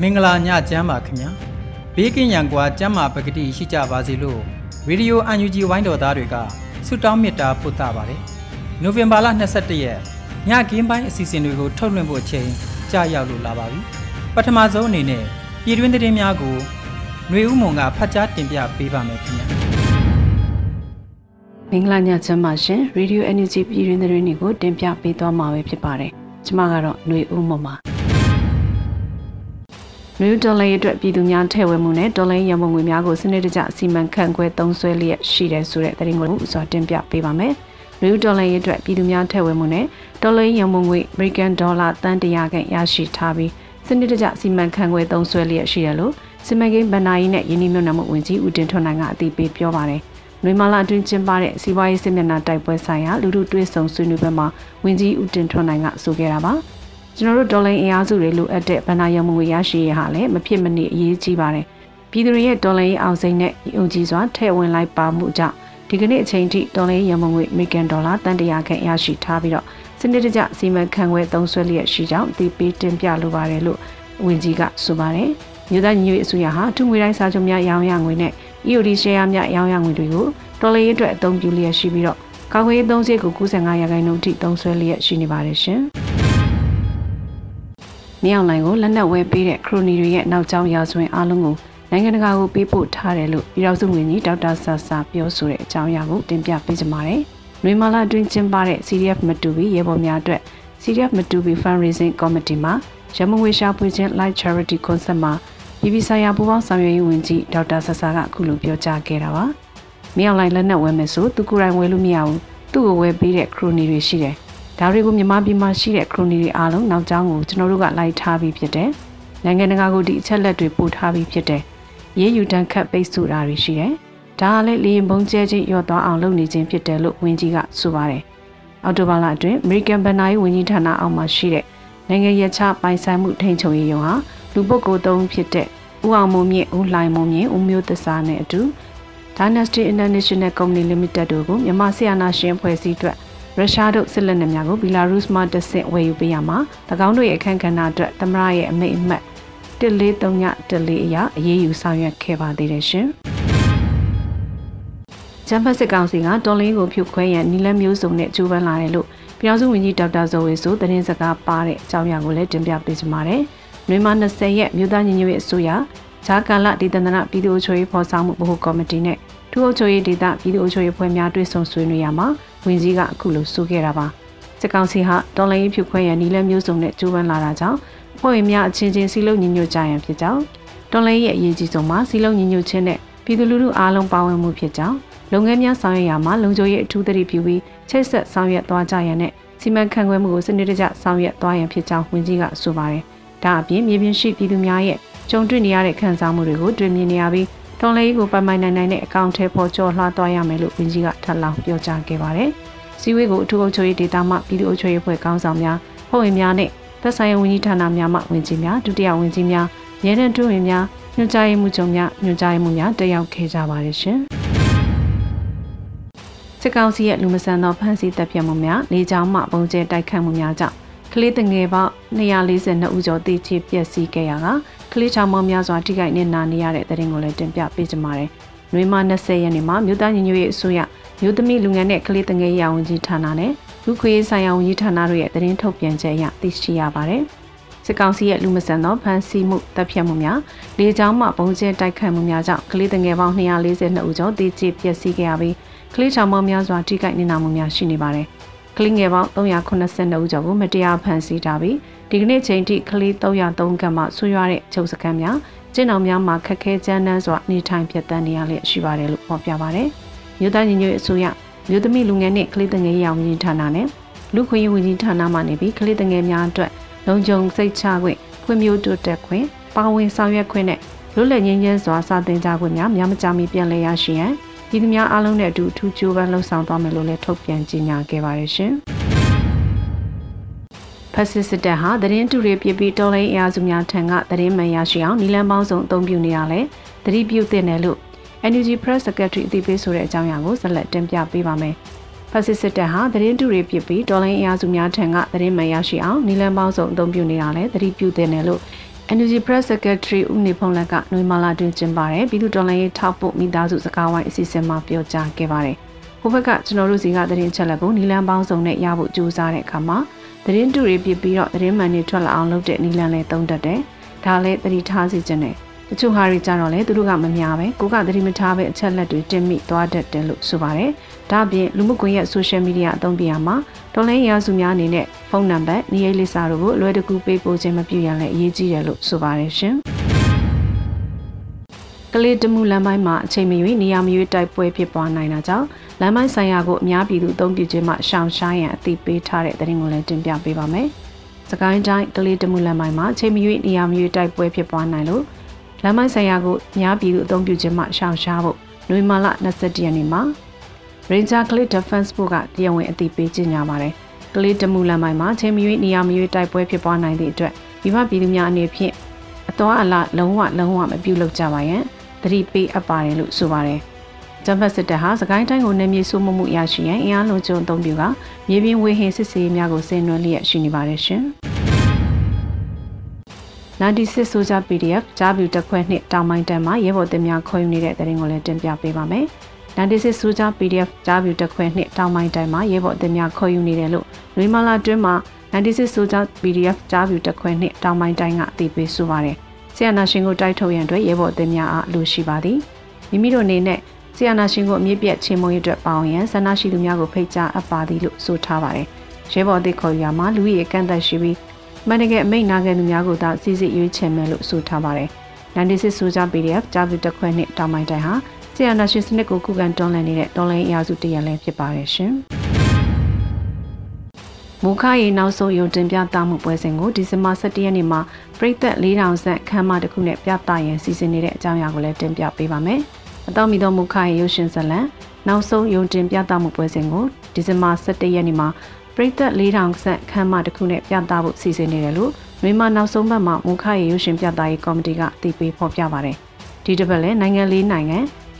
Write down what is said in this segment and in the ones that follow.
မင်္ဂလာညချမ်းပါခင်ဗျာဘေးကင်းရန်ကွာကျမ်းမာပဂတိရှိကြပါစေလို့ရေဒီယိုအန်ယူဂျီဝိုင်းတော်သားတွေကဆုတောင်းမေတ္တာပို့သပါတယ်နိုဝင်ဘာလ22ရက်ညကင်းပိုင်းအစီအစဉ်တွေကိုထုတ်လွှင့်ဖို့ချိန်ကြာရောက်လို့လာပါပြီပထမဆုံးအနေနဲ့ပြည်တွင်းသတင်းများကိုຫນွေဦးမုံကဖတ်ကြားတင်ပြပေးပါမယ်ခင်ဗျာမင်္ဂလာညချမ်းပါရှင်ရေဒီယိုအန်ယူဂျီပြည်တွင်းသတင်းတွေကိုတင်ပြပေးသွားမှာပဲဖြစ်ပါတယ်ကျွန်မကတော့ຫນွေဦးမုံပါ နယူးဒေါ်လာအတွက်ပြည်သူများထည့်ဝင်မှုနဲ့ဒေါ်လာရန်ပုံငွေများကိုစနစ်တကျစီမံခန့်ခွဲသုံးစွဲလျက်ရှိတယ်ဆိုတဲ့သတင်းကိုဥစွာတင်ပြပေးပါမယ်။နယူးဒေါ်လာအတွက်ပြည်သူများထည့်ဝင်မှုနဲ့ဒေါ်လာရန်ပုံငွေအမေရိကန်ဒေါ်လာတန်တရာခန့်ရရှိထားပြီးစနစ်တကျစီမံခန့်ခွဲသုံးစွဲလျက်ရှိတယ်လို့စီမံကိန်းဗဏ္ဍာရေးနဲ့ယင်းနှိမ့်မြုံနယ်မှုဝန်ကြီးဦးတင်ထွန်းနိုင်ကအသိပေးပြောပါတယ်။နွေမာလာအတွင်းကျင်းပတဲ့စီးပွားရေးစစ်မျက်နှာတိုက်ပွဲဆိုင်ရာလူထုတွဲဆုံဆွေးနွေးပွဲမှာဝန်ကြီးဦးတင်ထွန်းနိုင်ကဆိုခဲ့တာပါ။ ကျွန်တော်တို့ဒေါ်လာအင်အားစုတွေလိုအပ်တဲ့ဗဏ္ဍာရမှုရရှိရဟာလည်းမဖြစ်မနေအရေးကြီးပါတယ်ပြည်သူတွေရဲ့ဒေါ်လာရေးအောင်စိမ့်နဲ့ယုံကြည်စွာထည့်ဝင်လိုက်ပါမှုကြောင့်ဒီကနေ့အချိန်ထိဒေါ်လာရမှုငွေအမေရိကန်ဒေါ်လာတန်တရာခန့်ရရှိထားပြီးတော့စနစ်တကျစီမံခန့်ခွဲသုံးစွဲလျက်ရှိကြောင်းသိပေးတင်ပြလိုပါတယ်လို့ဝန်ကြီးကဆိုပါတယ်မြို့သားညီညွတ်အစိုးရဟာထုငွေတိုင်းစာချုပ်များရောင်းရငွေနဲ့ EOD share များရောင်းရငွေတွေကိုဒေါ်လာရေးအတွက်အသုံးပြုလျက်ရှိပြီးတော့ကာကွယ်ရေးသုံးစရိတ်ကို95ရာခိုင်နှုန်းထိသုံးစွဲလျက်ရှိနေပါတယ်ရှင်။ မြေအောင်လိုင်းကိုလက်နက်ဝဲပေးတဲ့ခရိုနီတွေရဲ့နောက်ကျောင်းရာဇဝင်အားလုံးကိုနိုင်ငံတကာကိုပေးပို့ထားတယ်လို့ပြည်ထောင်စုဝန်ကြီးဒေါက်တာဆာဆာပြောဆိုတဲ့အကြောင်းအရာကိုတင်ပြပေးကြပါမယ်။နွေမာလာအတွင်းကျင်းပတဲ့ CDF မတူဘီရေပေါ်များအတွက် CDF မတူဘီ Fundraising Committee မှာရမငွေရှာဖွေခြင်း Light Charity Concert မှာပြည်ပဆိုင်ရာပူးပေါင်းဆောင်ရွက်ရေးဝန်ကြီးဒေါက်တာဆာဆာကအခုလိုပြောကြားခဲ့တာပါ။မြေအောင်လိုင်းလက်နက်ဝဲမယ်ဆိုသူကိုယ်တိုင်ဝဲလို့မရဘူး။သူ့ကိုဝဲပေးတဲ့ခရိုနီတွေရှိတယ် ဒါတွေကိုမြန်မာပြည်မှာရှိတဲ့ခရိုနီတွေအားလုံးနောက်ကျောင်းကိုကျွန်တော်တို့ကလိုက်ထားပြီးဖြစ်တယ်။နိုင်ငံတကာကိုဒီအချက်လက်တွေပို့ထားပြီးဖြစ်တယ်။ရေးယူတန်းခတ်ပိတ်ဆို့တာတွေရှိတယ်။ဒါကလည်းလေရင်ပုံကျဲချင်းရော့သွားအောင်လုပ်နေခြင်းဖြစ်တယ်လို့ဝန်ကြီးကဆိုပါတယ်။အော်တိုဘာလအတွင်း American ဘဏ္ဍာရေးဝန်ကြီးဌာနအောက်မှာရှိတဲ့နိုင်ငံရခြားပိုင်ဆိုင်မှုထိန်းချုပ်ရေးရုံးဟာလူပုဂ္ဂိုလ်သုံးဖြစ်တဲ့ဦးအောင်မုံမြင့်ဦးလှိုင်မုံမြင့်ဦးမျိုးသစ္စာနဲ့အတူ Dynasty International Company Limited တို့ကိုမြန်မာဆီယနာရှင်ဖွဲ့စည်းအတွက် ရုရှားတို့စစ်လက်နက်များကိုဘီလာရုစ်မှတဆင့်ဝယ်ယူပေးရမှာ၎င်းတို့ရဲ့အခမ်းကဏ္ဍအတွက်သမရရဲ့အမိတ်အမှတ်1434အရာအရေးယူဆောင်ရွက်ခဲ့ပါသေးတယ်ရှင်။ဂျမ်ဘတ်စစ်ကောင်စီကတော်လင်းကိုဖြုတ်ခွဲရန်နီလန်းမျိုးစုံနဲ့ကြိုးပမ်းလာတယ်လို့ပြည်ထောင်စုဝန်ကြီးဒေါက်တာဇော်ဝေဆိုသတင်းစကားပါတဲ့အကြောင်းအရာကိုလည်းတင်ပြပေးချင်ပါတယ်။မြန်မာ20ရက်မြို့သားညီညွတ်ရေးအစိုးရဂျာကာလဒေသနာပြည်သူ့အချိုရေးဖော်ဆောင်မှုဗဟိုကော်မတီနဲ့ထူးအချိုရေးဒေသပြည်သူ့အချိုရေးဖွဲ့များတွဲဆုံဆွေးနွေးရမှာ ဝန်ကြီးကအခုလိုဆိုခဲ့တာပါစစ်ကောင်စီဟာတော်လိုင်းဖြူခွဲရန်နီလမျိုးစုံနဲ့ကြိုးပမ်းလာတာကြောင့်အဖွဲ့ဝင်များအချင်းချင်းစီလုံးညီညွတ်ကြရန်ဖြစ်ကြောင်းတော်လိုင်းရဲ့အရေးကြီးဆုံးမှာစီလုံးညီညွတ်ခြင်းနဲ့ပြည်သူလူထုအားလုံးပါဝင်မှုဖြစ်ကြောင်းလုပ်ငန်းများဆောင်ရွက်ရာမှာလုံခြုံရေးအထူးသတိပြုပြီးချိတ်ဆက်ဆောင်ရွက်သွားကြရန်နဲ့စီမံခန့်ခွဲမှုကိုစနစ်တကျဆောင်ရွက်သွားရန်ဖြစ်ကြောင်းဝန်ကြီးကဆိုပါတယ်။ဒါအပြင်မြေပြင်ရှိပြည်သူများရဲ့ကြုံတွေ့နေရတဲ့ခံစားမှုတွေကိုတွေ့မြင်နေရပြီး တော်လေးကိုပိုင်ပိုင်နိုင်နိုင်နဲ့အကောင့်ထဲပေါ်ကျော်လှသွားရမယ်လို့ဝန်ကြီးကထပ်လောင်းပြောကြားခဲ့ပါတယ်။စီဝေးကိုအထူးအုပ်ချုပ်ရေးဒေသမှပြည်သူ့အုပ်ချုပ်ရေးဖွဲ့ခေါင်းဆောင်များဖွဲ့ဝင်များနဲ့သက်ဆိုင်ရာဝန်ကြီးဌာနများမှဝန်ကြီးများဒုတိယဝန်ကြီးများရဲတဲ့တွဝင်များညွှန်ကြားရေးမှူးချုပ်များညွှန်ကြားရေးမှူးများတက်ရောက်ခဲ့ကြပါတယ်ရှင်။စစ်ကောင်စီရဲ့လူမဆန်သောဖမ်းဆီးတပ်ဖြတ်မှုများလေကြောင်းမှပုံကျဲတိုက်ခတ်မှုများကြောင့် ကလေးတငယ်ပေါင်း242ဦးကျော်တေချေပျက်စီးခဲ့ရကကလေးချောင်မောများစွာထိခိုက်နေနာနေရတဲ့တဲ့ရင်ကိုလည်းတင်ပြပေးကြပါမယ်။နွေမ20ရက်နေ့မှာမြို့သားညီညွတ်ရေးအစိုးရမြို့သမီးလူငယ်နဲ့ကလေးတငယ်ရာဝန်ကြီးဌာနနဲ့လူခွေးဆိုင်ရာဝန်ကြီးဌာနတို့ရဲ့သတင်းထုတ်ပြန်ချက်အရသိရှိရပါတယ်။စစ်ကောင်စီရဲ့လူမဆန်သောဖမ်းဆီးမှုတပ်ဖြတ်မှုများလေကြောင်းမှပုံကျဲတိုက်ခတ်မှုများကြောင့်ကလေးငယ်ပေါင်း242ဦးကျော်တေကျေပျက်စီးခဲ့ရပြီးကလေးချောင်ပေါင်းများစွာထိခိုက်နေနာမှုများရှိနေပါတယ်။ ကလေးငယ်ပေါင်း382ဦးကျော်ကိုမတရားဖမ်းဆီးထားပြီးဒီကနေ့ချိန်ထိကလေး303ကမှဆွေးရတဲ့ချုပ်စခန်းများကျင်းတော်များမှာခက်ခဲကြမ်းတမ်းစွာနေထိုင်ပြတ်တန်းနေရလျက်ရှိပါတယ်လို့ဖော်ပြပါတယ်။မြို့သားညီညွတ်အစိုးရမြို့သမီးလူငယ်နှင့်ကလေးငယ်ရေးဝန်ကြီးဌာနနဲ့လူခွင့်ရေးဝန်ကြီးဌာနမှနေပြီးကလေးငယ်များအတွက်လုံခြုံစိတ်ချခွင့်ဖွံ့ဖြိုးတိုးတက်ခွင့်ပါဝင်ဆောင်ရွက်ခွင့်နဲ့လွတ်လပ်ငြိမ်းချမ်းစွာစာသင်ကြားခွင့်များများမကြာမီပြန်လည်ရရှိရန် ဒီကများအားလုံးနဲ့အတူထူးကြိုးပမ်းလှုပ်ဆောင်သွားမယ်လို့လည်းထုတ်ပြန်ကြေညာခဲ့ပါတယ်ရှင်။ဖက်စစ်စစ်တပ်ဟာသတင်းတူတွေပြပြီးတော်လိုင်းအင်အားစုများထံကသတင်းမှန်ရရှိအောင်နီလန်ပေါင်းစုံအသုံးပြုနေရလဲသတိပြုသင့်တယ်လို့ NUG Press Secretary အသိပေးဆိုတဲ့အကြောင်းအရာကိုဆက်လက်တင်ပြပေးပါမယ်။ဖက်စစ်စစ်တပ်ဟာသတင်းတူတွေပြပြီးတော်လိုင်းအင်အားစုများထံကသတင်းမှန်ရရှိအောင်နီလန်ပေါင်းစုံအသုံးပြုနေရလဲသတိပြုသင့်တယ်လို့ NUG Press Secretary ဦးနေဖုံးလက်ကနှွေမာလာတွင်ကျင်းပါတယ်ပြည်သူတော်လှန်ရေးထောက်ပို့မိသားစုစကားဝိုင်းအစီအစဉ်မှာပြောကြားခဲ့ပါတယ်။ဟိုဘက်ကကျွန်တော်တို့စီကသတင်းချက်လက်ကိုနီလန်ပေါင်းစုံနဲ့ရဖို့ကြိုးစားတဲ့အခါမှာသတင်းတူတွေပြပြီးတော့သတင်းမှန်တွေထွက်လာအောင်လုပ်တဲ့နီလန်လည်းသုံးတတ်တယ်။ဒါလည်းသတိထားစီခြင်းနဲ့တချို့ဟာတွေကြတော့လေသူတို့ကမများပဲကိုကသတိမထားပဲအချက်လက်တွေတင်မိသွားတတ်တယ်လို့ဆိုပါတယ်။ ဒါ့အပြင်လူမှုကွန်ရက် social media အသုံးပြရမှာဒေါ်လာရာစုများအနေနဲ့ဖုန်းနံပါတ်၊နေရာလိပ်စာတို့ကိုအလွယ်တကူပေးပို့ခြင်းမပြုရန်လည်းအရေးကြီးတယ်လို့ဆိုပါတယ်ရှင်။ကလေးတမှုလမ်းပိုင်းမှာအချိန်မရွေးနေရာမရွေးတိုက်ပွဲဖြစ်ပွားနိုင်တာကြောင့်လမ်းပိုင်းဆိုင်ရာကိုအများပြည်သူအသုံးပြုခြင်းမှရှောင်ရှားရန်အသိပေးထားတဲ့သတင်းကိုလည်းတင်ပြပေးပါမယ်။စကိုင်းတိုင်းကလေးတမှုလမ်းပိုင်းမှာအချိန်မရွေးနေရာမရွေးတိုက်ပွဲဖြစ်ပွားနိုင်လို့လမ်းပိုင်းဆိုင်ရာကိုအများပြည်သူအသုံးပြုခြင်းမှရှောင်ရှားဖို့နွေမာလ21ရက်နေ့မှာ Ranger Click Defense ဘုကတရားဝင်အသိပေးကြေညာပါတယ်။ကလေးတမှုလမ်းပိုင်းမှာအချိန်မရွေးနေရာမရွေးတိုက်ပွဲဖြစ်ပွားနိုင်သည့်အတွက်ဒီမပြည်သူများအနေဖြင့်အတော်အလားလုံးဝလုံးဝမပြုလုပ်ကြပါရန်သတိပေးအပ်ပါတယ်လို့ဆိုပါတယ်။ဂျမ်ဖတ်စစ်တပ်ဟာစကိုင်းတိုင်းကိုနေမြေဆိုးမှုမှုရရှိရန်အင်အားလုံးကျုံအသုံးပြုကမြေပြင်ဝေဟင်စစ်စေးများကိုဆင်နွှဲလျက်ရှိနေပါတယ်ရှင်။96ဆိုကြ PDF ဂျာဗျူတက်ခွဲနှစ်တောင်ပိုင်းတန်းမှာရဲဘော်တင်များခေါ်ယူနေတဲ့တဲ့ရင်ကိုလည်းတင်ပြပေးပါမယ်။ 96ဆိုကြ PDF ဂျာဗျူတက်ခွဲနှစ်တောင်ပိုင်းတန်းမှာရဲဘော်တင်များခေါ်ယူနေတယ်လို့လွေမာလာတွင်းမှာ96ဆိုကြ PDF ဂျာဗျူတက်ခွဲနှစ်တောင်ပိုင်းတိုင်းကအသိပေးဆိုပါတယ်။ဆီယနာရှင်ကိုတိုက်ထုတ်ရန်အတွက်ရဲဘော်တင်များအားလိုရှိပါသည်။မိမိတို့အနေနဲ့ဆီယနာရှင်ကိုအမြင့်ပြတ်ချင်းမုံရအတွက်ပေါအောင်ရန်ဆန္ဒရှိသူများကိုဖိတ်ကြားအပ်ပါသည်လို့ဆိုထားပါတယ်။ရဲဘော်အသစ်ခေါ်ယူရမှာလူကြီးရဲ့ကန့်သက်ရှိပြီးမန်တကယ်အမိတ်နာခဲ့သူများကိုသာစီစစ်ရွေးချယ်မယ်လို့ဆိုထားပါတယ်။96ဆိုကြ PDF ဂျာဗီတက်ခွဲနဲ့တောင်ပိုင်းတိုင်းဟာ ဆီယနာရှင်စနစ်ကိုခုခံတွန်းလှန်နေတဲ့တော်လိုင်းအရာစုတရလည်းဖြစ်ပါတယ်ရှင်။မူခရီနောက်ဆုံးရုံတင်ပြသမှုပွဲစဉ်ကိုဒီဇင်ဘာ17ရက်နေ့မှာပြည်သက်4000ဆန့်ခမ်းမတစ်ခုနဲ့ပြသရန်စီစဉ်နေတဲ့အကြောင်းအရာကိုလည်းတင်ပြပေးပါမယ်။အတော်မီသောမူခရီရုပ်ရှင်ဇာတ်လမ်းနောက်ဆုံးရုံတင်ပြသမှုပွဲစဉ်ကိုဒီဇင်ဘာ17ရက်နေ့မှာပရိသတ်4000ခန့်ခမ်းမတစ်ခုနဲ့ပြသဖို့စီစဉ်နေတယ်လို့မြန်မာနောက်ဆုံးဘက်မှာမူခရေရုပ်ရှင်ပြသရေးကော်မတီကတည်ပြီးဖော်ပြပါတယ်။ဒီတစ်ပတ်လည်းနိုင်ငံလေးနိုင်ငံ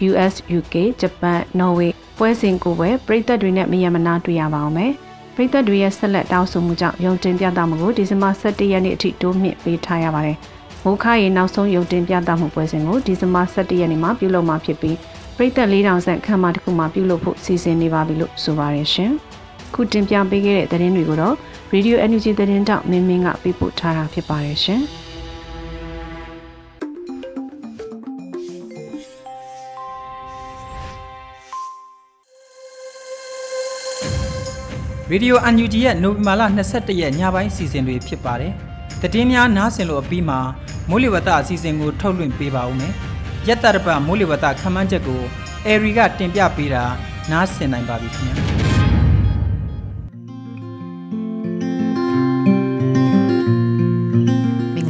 US, UK, ဂျပန် Norway ပွဲစဉ်ကိုပဲပရိသတ်တွေနဲ့မယမနာတွေ့ရပါအောင်မယ်။ပရိသတ်တွေရဲ့ဆက်လက်တောင်းဆိုမှုကြောင့်ရုံတင်ပြသမှုကိုဒီဇင်ဘာ17ရက်နေ့အထိတိုးမြင့်ပေးထားရပါတယ်။မူခရေနောက်ဆုံးရုံတင်ပြသမှုပွဲစဉ်ကိုဒီဇင်ဘာ17ရက်နေ့မှာပြုလုပ်မှာဖြစ်ပြီးပရိသတ်4000ဆန့်ခမ်းမတစ်ခုမှာပြုလုပ်ဖို့စီစဉ်နေပါပြီလို့ဆိုပါရရှင်။ခုတင်ပြပေးခဲ့တဲ့သတင်းတွေကိုတော့ Radio Energy သတင်းတောက်မင်းမင်းကပေးပို့ထားတာဖြစ်ပါတယ်ရှင်။ Radio UNG ရဲ့နိုဝင်ဘာလ22ရက်ညပိုင်းစီစဉ်တွေဖြစ်ပါတယ်။တည်င်းများနားဆင်လို့အပြီးမှာမိုးလေဝသအစီအစဉ်ကိုထုတ်လွှင့်ပေးပါဦးမယ်။ရက်တရပတ်မိုးလေဝသခန့်မှန်းချက်ကိုအေရီကတင်ပြပေးတာနားဆင်နိုင်ပါပြီခင်ဗျာ။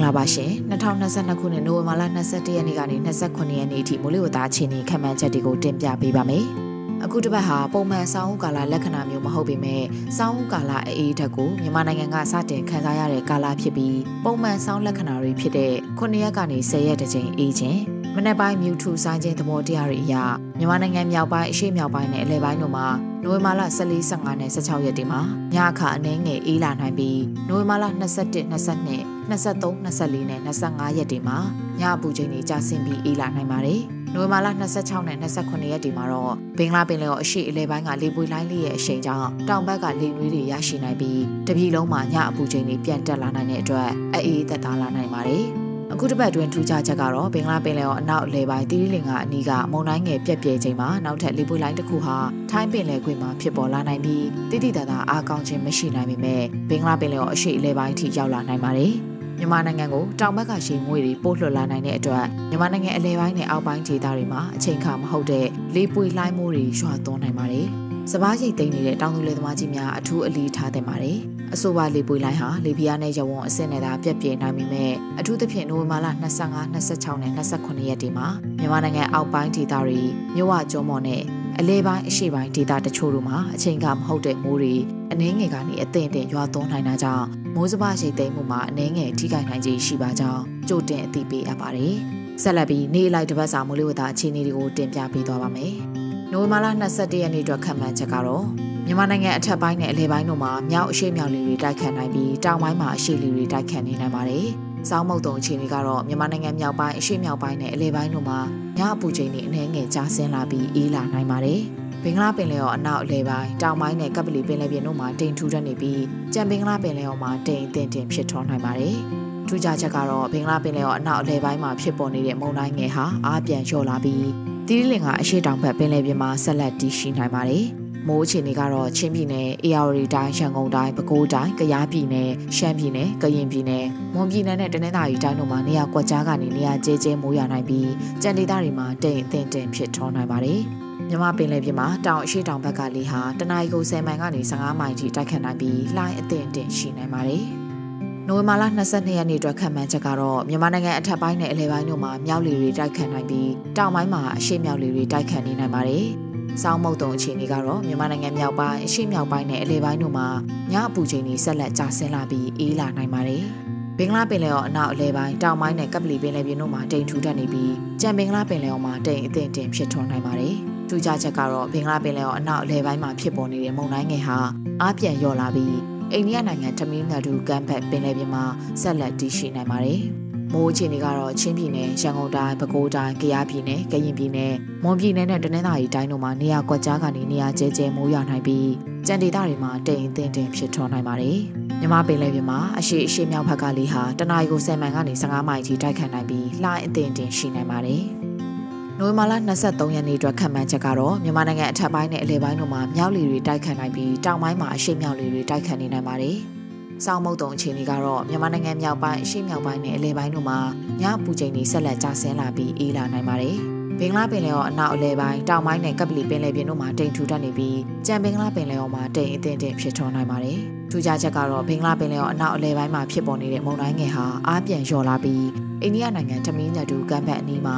လာပါရှင်2022ခုနှစ်နိုဝင်ဘာလ21ရက်နေ့ကနေ29ရက်နေ့အထိမိုးလေဝသအခြေအနေခန့်မှန်းချက်တွေကိုတင်ပြပေးပါမယ်။ အခုတစ်ပတ်ဟာပုံမှန်ဆောင်းဦးကာလလက္ခဏာမျိုးမဟုတ်ပေမဲ့ဆောင်းဦးကာလအေးဓာတ်ကိုမြန်မာနိုင်ငံကစတင်ခံစားရတဲ့ကာလဖြစ်ပြီးပုံမှန်ဆောင်းလက္ခဏာတွေဖြစ်တဲ့9ရက်ကနေ10ရက်တကြိမ်အေးခြင်းမနက်ပိုင်းမြူထူဆိုင်ခြင်းသဘောတရားတွေအရမြန်မာနိုင်ငံမြောက်ပိုင်းအရှေ့မြောက်ပိုင်းနဲ့အလယ်ပိုင်းတို့မှာနိုဝင်ဘာလ14 15နဲ့16ရက်တွေမှာညအခါအနည်းငယ်အေးလာနိုင်ပြီးနိုဝင်ဘာလ21 22 23 24နဲ့25ရက်တွေမှာညအပူချိန်တွေကျဆင်းပြီးအေးလာနိုင်ပါတယ်။မ နိုဝင်ဘာလ26နဲ့29ရက်ဒီမှာတော့ဘင်္ဂလားပင်လယ်ော်အရှိအလဲပိုင်းကလေပွေလိုင်းလေးရဲ့အရှိန်ကြောင့်တောင်ဘက်ကလေနွေးတွေရရှိနိုင်ပြီးတပြည်လုံးမှာညအပူချိန်တွေပြန်တက်လာနိုင်တဲ့အတွက်အေးသက်သာလာနိုင်ပါတယ်။အခုတစ်ပတ်တွင်ထူးခြားချက်ကတော့ဘင်္ဂလားပင်လယ်ော်အနောက်အလယ်ပိုင်းတီရီလင်ကအနီးကမုန်တိုင်းငယ်ပြက်ပြဲချိန်မှာနောက်ထပ်လေပွေလိုင်းတစ်ခုဟာထိုင်းပင်လယ်ကွေ့မှာဖြစ်ပေါ်လာနိုင်ပြီးတိတိတသာအားကောင်းခြင်းမရှိနိုင်ပေမဲ့ဘင်္ဂလားပင်လယ်ော်အရှိအလယ်ပိုင်းထိရောက်လာနိုင်ပါတယ်။ မြန်မာနိုင်ငံကိုတောင်ဘက်ကရှေငွေတွေပို့လွှတ်လာနိုင်တဲ့အတွက်မြန်မာနိုင်ငံအလဲပိုင်းနဲ့အောက်ပိုင်းဒေသတွေမှာအချိန်ခါမဟုတ်တဲ့လေပွေလှိုင်းမိုးတွေရွာသွန်းနိုင်ပါတယ်။စပားရိတ်သိမ်းနေတဲ့တောင်သူလယ်သမားကြီးများအထူးအလေးထားတင်ပါတယ်။အဆိုပါလေပွေလိုင်းဟာလေပြားနဲ့ရဝုံအဆင့်နဲ့သာပြက်ပြဲနိုင်ပေမဲ့အထူးသဖြင့်နိုဝင်ဘာလ25 26နဲ့29ရက်တွေမှာမြန်မာနိုင်ငံအောက်ပိုင်းဒေသတွေမြို့ဝကျွန်းမော်နဲ့ အလဲပိုင်းအရှေ့ပိုင်းဒေသတချို့တို့မှာအချိန်ကမဟုတ်တဲ့မိုးတွေအနှင်းငယ်ကနေအသင့်တင်ရွာသွန်းနိုင်တာကြောင့်မိုးစပါးရိတ်သိမ်းမှုမှာအနှင်းငယ်ထိခိုက်နိုင်ခြင်းရှိပါကြောင်းကြိုတင်အသိပေးအပ်ပါတယ်။ဆက်လက်ပြီးနေ့လိုက်တစ်ပတ်စာမိုးလေဝသအခြေအနေတွေကိုတင်ပြပေးသွားပါမယ်။နိုဝင်ဘာလ22ရက်နေ့အတွက်ခန့်မှန်းချက်ကတော့မြန်မာနိုင်ငံအထက်ပိုင်းနဲ့အလယ်ပိုင်းတို့မှာမြောက်အရှိမြောက်လေတွေတိုက်ခတ်နိုင်ပြီးတောင်ပိုင်းမှာအရှိလေတွေတိုက်ခတ်နေနိုင်ပါတယ်။စောင်းမုတ်တုံအခြေအနေကတော့မြန်မာနိုင်ငံမြောက်ပိုင်းအရှိမြောက်ပိုင်းနဲ့အလယ်ပိုင်းတို့မှာ ညအပူချိန်တွေအနည်းငယ်ကျဆင်းလာပြီးအေးလာနိုင်ပါတယ်။ဘင်္ဂလားပင်လယ်ော်အနောက်အလယ်ပိုင်းတောင်ပိုင်းနဲ့ကပ်ပလီပင်လယ်ပြင်တို့မှာတိမ်ထူထပ်နေပြီးကြံဘင်္ဂလားပင်လယ်ော်မှာတိမ်အထင်တင်ဖြစ်ထွန်းနိုင်ပါတယ်။ထူးခြားချက်ကတော့ဘင်္ဂလားပင်လယ်ော်အနောက်အလယ်ပိုင်းမှာဖြစ်ပေါ်နေတဲ့မုန်တိုင်းငယ်ဟာအားပြန်လျော့လာပြီးတီးလင်ကအရှိတောင်ဘက်ပင်လယ်ပြင်မှာဆက်လက်တည်ရှိနိုင်ပါတယ်။ မိုးအခြေအနေကတော့ချင်းပြည်နယ်၊အေရဝတီတိုင်း၊ရန်ကုန်တိုင်း၊ပဲခူးတိုင်း၊ကယားပြည်နယ်၊ရှမ်းပြည်နယ်၊ကရင်ပြည်နယ်၊မွန်ပြည်နယ်နဲ့တနင်္သာရီတိုင်းတို့မှာနေရာကွက်ကြားကနေနေရာကျဲကျဲမိုးရွာနိုင်ပြီးကြံဒေသတွေမှာတိမ်အထင်တင်ဖြစ်ထွန်းနိုင်ပါတယ်။မြမပင်လယ်ပြင်မှာတောင်အရှိတောင်ဘက်ကလေဟာတနအီကို10မိုင်ကနေ15မိုင်ထိတိုက်ခတ်နိုင်ပြီးလှိုင်းအထင်တင်ရှိနိုင်ပါတယ်။နိုဝင်ဘာလ22ရက်နေ့အတွက်ခံမှန်းချက်ကတော့မြန်မာနိုင်ငံအထက်ပိုင်းနဲ့အလယ်ပိုင်းတို့မှာမြောက်လေတွေတိုက်ခတ်နိုင်ပြီးတောင်ပိုင်းမှာအရှေ့မြောက်လေတွေတိုက်ခတ်နေနိုင်ပါတယ်။ စောင်းမုတ်တုံအခြေအနေကတော့မြန်မာနိုင်ငံမြောက်ပိုင်းအရှေ့မြောက်ပိုင်းနဲ့အလယ်ပိုင်းတို့မှာညအပူချိန်တွေဆက်လက်ကျဆင်းလာပြီးအေးလာနိုင်ပါတယ်။ဘင်္ဂလားပင်လယ်ော်အနောက်အလယ်ပိုင်းတောင်ပိုင်းနဲ့ကပလီပင်လယ်ပြင်တို့မှာတိမ်ထူထပ်နေပြီးကြံဘင်္ဂလားပင်လယ်ော်မှာတိမ်အထင်တင်ဖြစ်ထွန်းနိုင်ပါတယ်။ထူးခြားချက်ကတော့ဘင်္ဂလားပင်လယ်ော်အနောက်အလယ်ပိုင်းမှာဖြစ်ပေါ်နေတဲ့မုန်တိုင်းငယ်ဟာအားပြန်လျော့လာပြီးအိန္ဒိယနိုင်ငံတမီးနာဒူကမ်ဘတ်ပင်လယ်ပြင်မှာဆက်လက်တည်ရှိနိုင်ပါတယ်။ မိုးအခြေအနေကတော့ချင်းပြည်နယ်၊ရန်ကုန်တိုင်း၊ပဲခူးတိုင်း၊ကယားပြည်နယ်၊ကရင်ပြည်နယ်၊မွန်ပြည်နယ်နဲ့တနင်္သာရီတိုင်းတို့မှာနေရာကွက်ကြားကနေနေရာကျဲကျဲမိုးရွာနိုင်ပြီးကြံဒေသတွေမှာတိမ်အထင်တင်ဖြစ်ထွန်းနိုင်ပါတယ်။မြမပင်လယ်ပြင်မှာအရှိအရှိမြောက်ဘက်ကလေဟာတနအီကို10မိုင်ကနေ15မိုင်ထိတိုက်ခတ်နိုင်ပြီးလှိုင်းအထင်တင်ရှိနိုင်ပါတယ်။နိုဝင်ဘာလ23ရက်နေ့အတွက်ခံမှန်းချက်ကတော့မြန်မာနိုင်ငံအထက်ပိုင်းနဲ့အလယ်ပိုင်းတို့မှာမြောက်လေတွေတိုက်ခတ်နိုင်ပြီးတောင်ပိုင်းမှာအရှိမြောက်လေတွေတိုက်ခတ်နေနိုင်ပါတယ်။ စောင်းမုတ်တုံအခြေအနေကတော့မြန်မာနိုင်ငံမြောက်ပိုင်းအရှေ့မြောက်ပိုင်းနဲ့အလယ်ပိုင်းတို့မှာညပူချိန်တွေဆက်လက်ကျဆင်းလာပြီးအေးလာနိုင်ပါတယ်။ဘင်္ဂလားပင်လယ်ော်အနောက်အလယ်ပိုင်းတောင်ပိုင်းနဲ့ကပ်ပလီပင်လယ်ပြင်တို့မှာတိမ်ထူထပ်နေပြီးကြံဘင်္ဂလားပင်လယ်ော်မှာတိမ်အထင်တင်ဖြစ်ထွန်းနိုင်ပါတယ်။ထူးခြားချက်ကတော့ဘင်္ဂလားပင်လယ်ော်အနောက်အလယ်ပိုင်းမှာဖြစ်ပေါ်နေတဲ့မုန်တိုင်းငယ်ဟာအားပြန်လျော့လာပြီးအိန္ဒိယနိုင်ငံတမင်းညတူကမ်းဘက်အနီးမှာ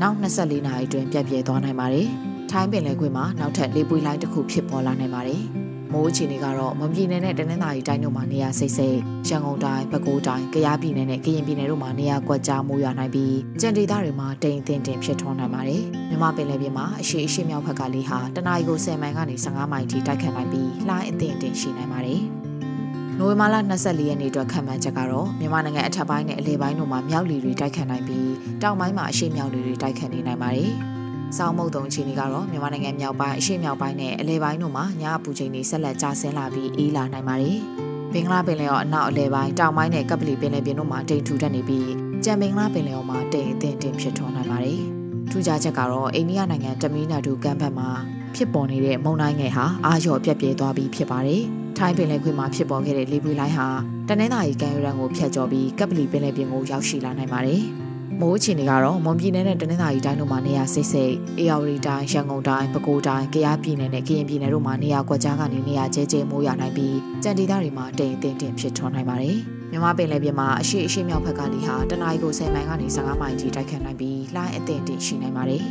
နောက်24နာရီအတွင်းပြက်ပြဲသွားနိုင်ပါတယ်။ထိုင်းပင်လယ်ကွေ့မှာနောက်ထပ်လေပွေးလိုင်းတစ်ခုဖြစ်ပေါ်လာနိုင်ပါတယ်။ မိုးအခြေအနေကတော့မွန်ပြည်နယ်နဲ့တနင်္သာရီတိုင်းတို့မှာနေရာစိတ်စိတ်ရန်ကုန်တိုင်းပဲခူးတိုင်းကယားပြည်နယ်နဲ့ကရင်ပြည်နယ်တို့မှာနေရာကွက်ကြားမိုးရွာနိုင်ပြီးကြံဒေသတွေမှာတိမ်အထင်တင်ဖြစ်ထွန်းနိုင်ပါတယ်မြမပင်လယ်ပြင်မှာအရှိအရှိမြောက်ဘက်ကလေးဟာတနအီကို10မိုင်ကနေ15မိုင်ထိတိုက်ခတ်နိုင်ပြီးလှိုင်းအထင်တင်ရှိနိုင်ပါတယ်နိုဝင်ဘာလ24ရက်နေ့အတွက်ခံမှန်းချက်ကတော့မြန်မာနိုင်ငံအထက်ပိုင်းနဲ့အလယ်ပိုင်းတို့မှာမြောက်လီတွေတိုက်ခတ်နိုင်ပြီးတောင်ပိုင်းမှာအရှိမြောက်လီတွေတိုက်ခတ်နေနိုင်ပါတယ်။ စောင်းမုတ်တုံအခြေအနေကတော့မြန်မာနိုင်ငံမြောက်ပိုင်းအရှေ့မြောက်ပိုင်းနဲ့အလဲပိုင်းတို့မှာညအပူချိန်တွေဆက်လက်ကျဆင်းလာပြီးအေးလာနိုင်ပါတယ်။ဘင်္ဂလားပင်လယ်ော်အနောက်အလဲပိုင်းတောင်ပိုင်းနဲ့ကပလီပင်လယ်ပြင်တို့မှာတိမ်ထူထပ်နေပြီးကြံဘင်္ဂလားပင်လယ်ော်မှာတိမ်အထင်တင်ဖြစ်ထွန်းနိုင်ပါတယ်။ထူးခြားချက်ကတော့အိန္ဒိယနိုင်ငံတမီးနာဒူကမ်းဘက်မှာဖြစ်ပေါ်နေတဲ့မုန်တိုင်းငယ်ဟာအာရော်ပြက်ပြဲသွားပြီးဖြစ်ပါတယ်။ထိုင်းပင်လယ်ကွေ့မှာဖြစ်ပေါ်ခဲ့တဲ့လေပွေလိုင်းဟာတနင်္သာရီကမ်းရိုးတန်းကိုဖျက်ကျော်ပြီးကပလီပင်လယ်ပြင်ကိုရောက်ရှိလာနိုင်ပါတယ်။ မိုးအခြေအနေကတော့မွန်ပြည်နယ်နဲ့တနင်္သာရီတိုင်းတို့မှာနေရာစိတ်စိတ်အေရဝတီတိုင်းရန်ကုန်တိုင်းပဲခူးတိုင်းကယားပြည်နယ်နဲ့ကရင်ပြည်နယ်တို့မှာနေရာကွက်ကြားကနေနေရာကျဲကျဲမိုးရွာနိုင်ပြီးကြံဒေသတွေမှာတိမ်အထင်တင်ဖြစ်ထွန်းနိုင်ပါတယ်မြန်မာပင်လယ်ပြင်မှာအရှိအရှိမြောက်ဘက်ကလေဟာတနအီကို10မိုင်ကနေ15မိုင်ထိတိုက်ခတ်နိုင်ပြီးလှိုင်းအထင်တင်ရှိနိုင်ပါတယ်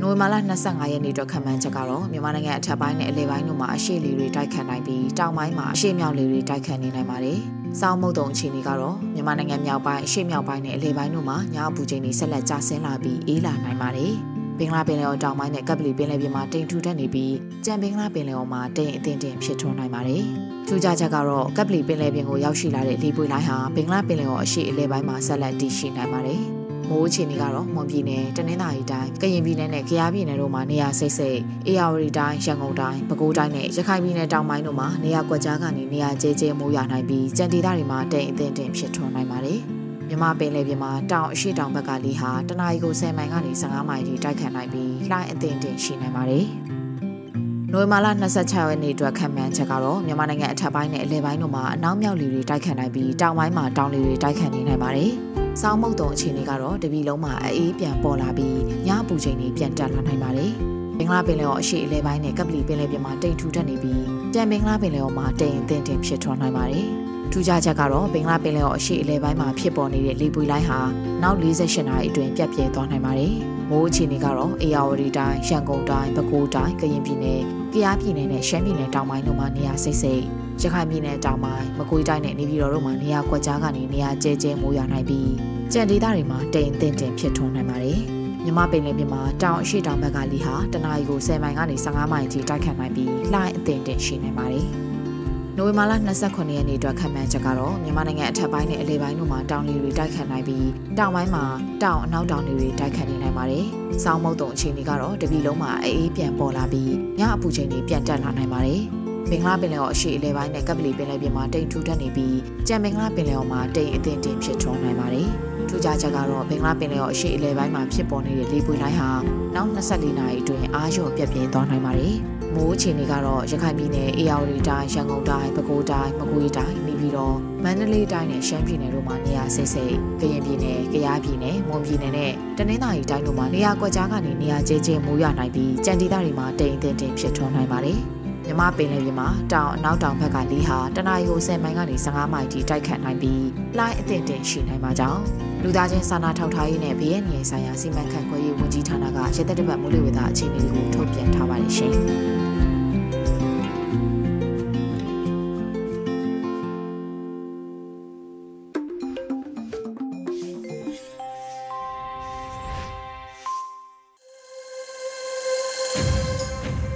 နိုဝင်ဘာလ25ရက်နေ့အတွက်ခံမှန်းချက်ကတော့မြန်မာနိုင်ငံအထက်ပိုင်းနဲ့အလယ်ပိုင်းတို့မှာအရှိလေတွေတိုက်ခတ်နိုင်ပြီးတောင်ပိုင်းမှာအရှိမြောက်လေတွေတိုက်ခတ်နေနိုင်ပါတယ်။ စောင်းမုတ်တုံအခြေအနေကတော့မြန်မာနိုင်ငံမြောက်ပိုင်းအရှေ့မြောက်ပိုင်းနဲ့အလယ်ပိုင်းတို့မှာညအပူချိန်တွေဆက်လက်ကျဆင်းလာပြီးအေးလာနိုင်ပါတယ်။ဘင်္ဂလားပင်လယ်ော်တောင်ပိုင်းနဲ့ကပ်ပလီပင်လယ်ပြင်မှာတိမ်ထူထပ်နေပြီးကြံဘင်္ဂလားပင်လယ်ော်မှာတိမ်အထင်တင်ဖြစ်ထွန်းနိုင်ပါတယ်။ထူးခြားချက်ကတော့ကပ်ပလီပင်လယ်ပြင်ကိုရောက်ရှိလာတဲ့လေပွေလိုင်းဟာဘင်္ဂလားပင်လယ်ော်အရှေ့အလယ်ပိုင်းမှာဆက်လက်တည်ရှိနိုင်ပါတယ်။ မိုးအခြေအနေကတော့မွန်ပြည်နယ်တနင်္သာရီတိုင်းကရင်ပြည်နယ်နဲ့ကယားပြည်နယ်တို့မှာနေရာစိတ်စိတ်အေရဝတီတိုင်းရန်ကုန်တိုင်းပဲခူးတိုင်းနဲ့ရခိုင်ပြည်နယ်တောင်ပိုင်းတို့မှာနေရာကွက်ကြားကနေနေရာကျဲကျဲမိုးရွာနိုင်ပြီးကြံဒေသတွေမှာတိမ်အထင်တင်ဖြစ်ထွန်းနိုင်ပါတယ်မြမပင်လေပြင်မှာတောင်အရှိတောင်ဘက်ကလေဟာတနအီကို10မိုင်ကနေ15မိုင်ထိတိုက်ခတ်နိုင်ပြီးလှိုင်းအထင်တင်ရှိနိုင်ပါတယ်။နိုဝင်ဘာလ26ရက်နေ့အတွက်ခံမှန်းချက်ကတော့မြန်မာနိုင်ငံအထက်ပိုင်းနဲ့အလယ်ပိုင်းတို့မှာအနောက်မြောက်လေတွေတိုက်ခတ်နိုင်ပြီးတောင်ပိုင်းမှာတောင်လေတွေတိုက်ခတ်နေနိုင်ပါတယ်။ စောင်းမုတ်တုံအခြေအနေကတော့တပြည်လုံးမှာအေးပြန်ပေါ်လာပြီးညအပူချိန်တွေပြန်တက်လာနိုင်ပါတယ်။ဘင်္ဂလားပင်လယ်ော်အရှိအလဲပိုင်းနဲ့ကပလီပင်လယ်ပြင်မှာတိမ်ထူထပ်နေပြီးတန်ဘင်္ဂလားပင်လယ်ော်မှာတိမ်အထင်တင်ဖြစ်ထွန်းနိုင်ပါတယ်။ထူးခြားချက်ကတော့ဘင်္ဂလားပင်လယ်ော်အရှိအလဲပိုင်းမှာဖြစ်ပေါ်နေတဲ့လေပွေလိုင်းဟာနောက်48နာရီအတွင်းပြတ်ပြဲသွားနိုင်ပါတယ်။မိုးအခြေအနေကတော့အေရဝတီတိုင်းရန်ကုန်တိုင်းပဲခူးတိုင်းကရင်ပြည်နယ်ကယားပြည်နယ်နဲ့ရှမ်းပြည်နယ်တောင်ပိုင်းတို့မှာနေရာစိတ်စိတ် ရခိုင်ပြည်နယ်တောင်ပိုင်းမကွေးတိုင်းနဲ့နေပြည်တော်တို့မှာနေရာကွက်ကြားကနေနေရာကျဲကျဲမိုးရွာနိုင်ပြီးကြံဒေသတွေမှာတိမ်အထင်တင်ဖြစ်ထွန်းနိုင်ပါတယ်။မြမပင်လယ်ပြင်မှာတောင်အရှိတောင်ဘက်ကလီဟာတနအီကို10မိုင်ကနေ15မိုင်ထိတိုက်ခတ်နိုင်ပြီးလှိုင်းအထင်တင်ရှိနိုင်ပါတယ်။နိုဝင်ဘာလ29ရက်နေ့အတွက်ခံမှန်းချက်ကတော့မြန်မာနိုင်ငံအထက်ပိုင်းနဲ့အလယ်ပိုင်းတို့မှာတောင်လေတွေတိုက်ခတ်နိုင်ပြီးတောင်ပိုင်းမှာတောင်အနောက်တောင်လေတွေတိုက်ခတ်နေနိုင်ပါတယ်။စောင်းမုတ်တုံအခြေအနေကတော့တပြည်လုံးမှာအေးပြန်ပေါ်လာပြီးညအပူချိန်တွေပြန်တက်လာနိုင်ပါတယ်။ ဘင်္ဂလားပင်လယ်ော်အရှိအလဲပိုင်းနဲ့ကပ်ပလီပင်လယ်ပြင်မှာတိမ်ထူထပ်နေပြီးကြံဘင်္ဂလားပင်လယ်ော်မှာတိမ်အထင်တင်ဖြစ်ထွန်းနိုင်ပါတယ်။ထူးခြားချက်ကတော့ဘင်္ဂလားပင်လယ်ော်အရှိအလဲပိုင်းမှာဖြစ်ပေါ်နေတဲ့လေပွေလိုင်းဟာနောက်24နာရီအတွင်းအားလျော့ပြတ်ပြင်းသွားနိုင်ပါတယ်။မိုးအခြေအနေကတော့ရခိုင်ပြည်နယ်အေရဝတီတိုင်းရန်ကုန်တိုင်းပဲခူးတိုင်းမကွေးတိုင်းနေပြည်တော်မန္တလေးတိုင်းနဲ့ရှမ်းပြည်နယ်တို့မှာနေရာစိတ်စိတ်ကရင်ပြည်နယ်ကယားပြည်နယ်မွန်ပြည်နယ်နဲ့တနင်္သာရီတိုင်းတို့မှာနေရာကွက်ကြားကနေနေရာကျဲကျဲမိုးရွာနိုင်ပြီးကြံဒေသတွေမှာတိမ်တင်တင်ဖြစ်ထွန်းနိုင်ပါတယ် မြမပင်လယ်ပြင်မှာတောင်အနောက်တောင်ဘက်ကလေဟာတနအီကို10မိုင်ကနေ15မိုင်ထိတိုက်ခတ်နိုင်ပြီးလှိုင်းအထင်တင်ရှိနိုင်ပါကြောင်းလူသားချင်းစာနာထောက်ထားရေးနဲ့ဘေးရန်ရဆိုင်ရာစီမံခန့်ခွဲရေးဝန်ကြီးဌာနကရသက်တပတ်မိုးလေဝသအခြေအနေတွေကိုထုတ်ပြန်ထားပါတယ်ရှင်။